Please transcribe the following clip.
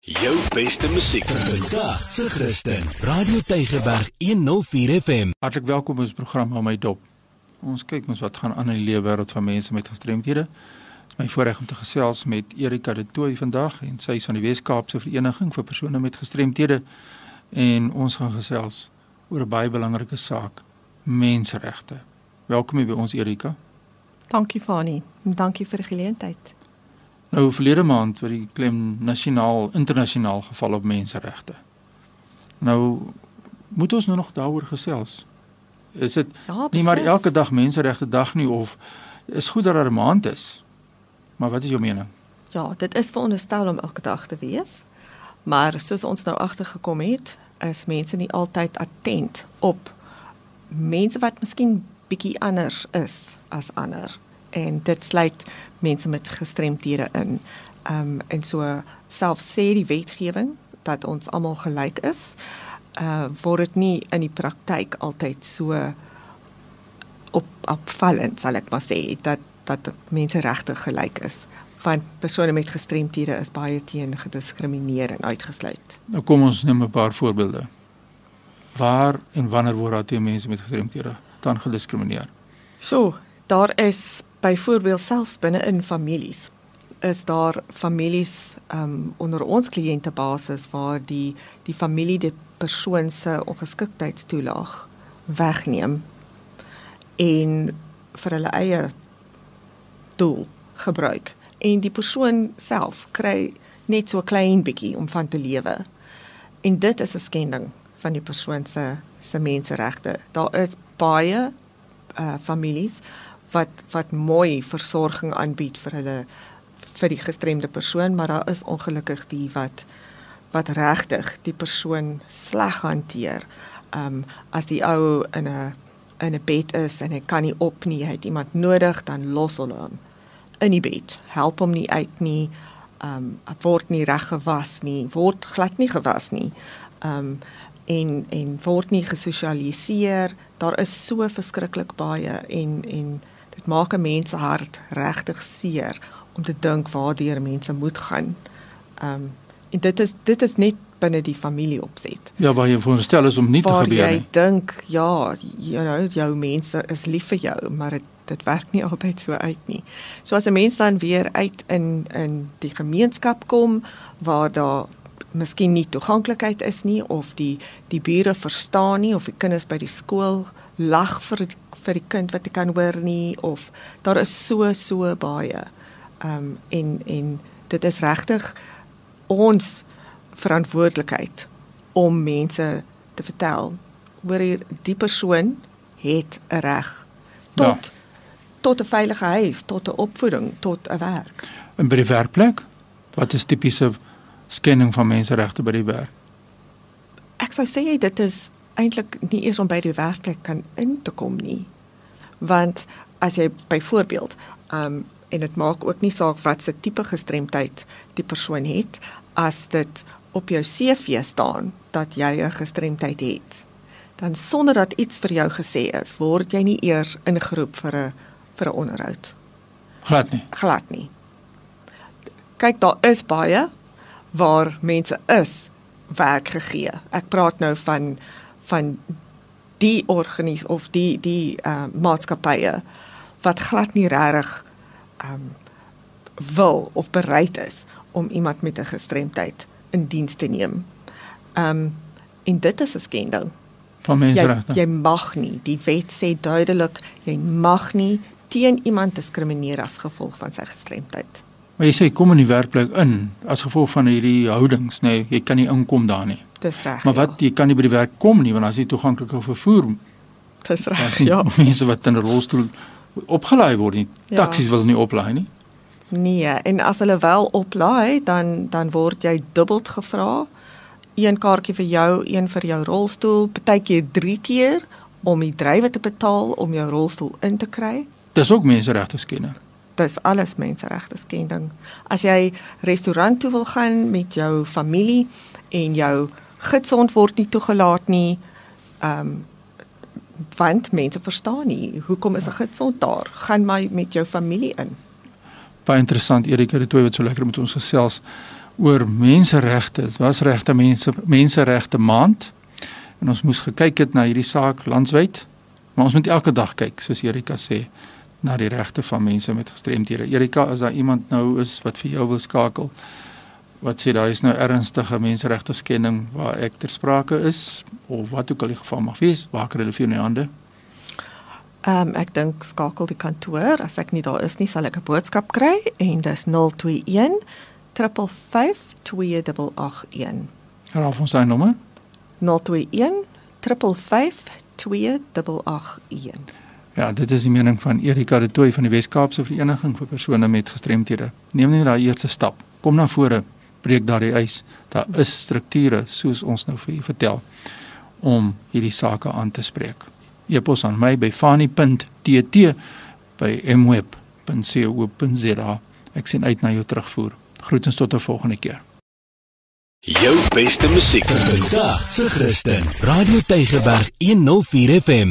Jou beste musiek vandag se Christen. Radio Tygerberg 104 FM. Hartlik welkom by ons program aan my dop. Ons kyk mos wat gaan aan in die lewe wêreld van mense met gestremthede. Dit is my voorreg om te gesels met Erika de Tooy vandag en sy is van die Wes-Kaapse Vereniging vir persone met gestremthede en ons gaan gesels oor 'n baie belangrike saak, menseregte. Welkom hier by ons Erika. Dankie Fani. Dankie vir die geleentheid. Nou verlede maand wat die klem nasionaal internasionaal geval op menseregte. Nou moet ons nou nog daaroor gesels. Is dit Ja, nie maar elke dag menseregte dag nie of is goed dat daar 'n maand is. Maar wat is jou mening? Ja, dit is veronderstel om elke dag te wees. Maar soos ons nou agtergekom het, is mense nie altyd attent op mense wat miskien bietjie anders is as ander. En dit sluit mense met gestremthede in. Ehm um, en so selfs sê die wetgewing dat ons almal gelyk is, uh word dit nie in die praktyk altyd so op opvallend sal ek maar sê dat dat mense regtig gelyk is want persone met gestremthede is baie teen gediskrimineer en uitgesluit. Nou kom ons neem 'n paar voorbeelde. Waar en wanneer word daar teen mense met gestremthede dan gediskrimineer? So, daar is byvoorbeeld selfs binne in families is daar families um onder ons kliëntebasis waar die die familie die persoon se ongeskiktheidstoelaag wegneem en vir hulle eie doel gebruik en die persoon self kry net so 'n klein bietjie om van te lewe. En dit is 'n skending van die persoon se se menseregte. Daar is baie uh families wat wat mooi versorging aanbied vir hulle vir die gestremde persoon, maar daar is ongelukkig die wat wat regtig die persoon sleg hanteer. Um as die ou in 'n in 'n bed is en hy kan nie op nie, hy het iemand nodig, dan los hulle hom in die bed. Help hom nie uit nie. Um word nie reg gewas nie, word glad nie gewas nie. Um en en word nie gesosialiseer. Daar is so verskriklik baie en en dit maak 'n mens se hart regtig seer om te dink waardeur mense moet gaan. Um en dit is dit is net binne die familie opset. Ja, waar jy veronderstel is om nie te Waar gebeur jy nie. dink ja, you know, jou mense is lief vir jou, maar dit dit werk nie altyd so uit nie. So as 'n mens dan weer uit in in die gemeenskap kom waar daar miskien nie toeganklikheid is nie of die die bure verstaan nie of die kinders by die skool lag vir vir die kind wat jy kan hoor nie of daar is so so baie. Ehm um, en en dit is regtig ons verantwoordelikheid om mense te vertel hoor hier die persoon het 'n reg tot ja. tot 'n veilige huis, tot 'n opvoeding, tot 'n werk. En by die werkplek? Wat is tipiese skending van menseregte by die werk? Ek sou sê dit is eintlik nie eers om by die werkplek kan in te kom nie. Want as jy byvoorbeeld um en dit maak ook nie saak wat se tipe gestremdheid die persoon het as dit op jou CV staan dat jy 'n gestremdheid het dan sonder dat iets vir jou gesê is word jy nie eers ingeroep vir 'n vir 'n onderhoud Glad nie. glad nie. Kyk, daar is baie waar mense is werk gegee. Ek praat nou van van die organis of die die uh, maatskappye wat glad nie regtig um wil of bereid is om iemand met 'n gestremdheid in diens te neem. Um en dit is 'n skending Van jy menseregte. jy mag nie. Die wet sê duidelik jy mag nie teen iemand diskrimineer as gevolg van sy gestremdheid. Maar jy sê kom in die werkplek in as gevolg van hierdie houdings, nê, nee, jy kan nie inkom daar nie. Dis reg. Maar wat jy kan nie by die werk kom nie want as jy toeganklike vervoer Ja. Dis reg. Nie Ja. mense wat in 'n rolstoel opgelaai word nie. Ja. Taksies wil nie oplaai nie. Nee, en as hulle wel oplaai, dan dan word jy dubbeld gevra. Een kaartjie vir jou, een vir jou rolstoel, partykeer 3 keer om die drywer te betaal om jou rolstoel in te kry. Dis ook menseregte skending. Dis alles menseregte skending. As jy restaurant toe wil gaan met jou familie en jou gidsond word nie toegelaat nie, ehm um, want mense verstaan nie hoekom is 'n gidsond daar? Gaan maar met jou familie in. Baie interessant Erika, dit twee wat so lekker met ons gesels oor menseregte. Dit was regte mense menseregte maand. En ons moes gekyk het na hierdie saak landwyd. Maar ons moet elke dag kyk, soos Erika sê, na die regte van mense met gestremdhede. Erika, as daar iemand nou is wat vir jou wil skakel, wat sê daar is nou ernstige menseregte skending waar ek ter sprake is of wat ook al die geval mag wees, waar kry hulle vir jou in die hande? Ehm um, ek dink skakel die kantoor as ek nie daar is nie sal ek 'n boodskap kry en dis 021 35281. Herhaal ons sy nommer. 021 35281. Ja, dit is die mening van Erika de Tooy van die Wes-Kaapse Vereniging vir persone met gestremthede. Neem net daai eerste stap. Kom na vore, breek daardie ys. Daar is strukture soos ons nou vir u vertel om hierdie sake aan te spreek. E-pos aan my by fani.tt by mweb.co.za. Ek sien uit na jou terugvoer. Groetens tot 'n volgende keer. Jou beste musiek vandag se Christen. Radio Tygerberg 104 FM.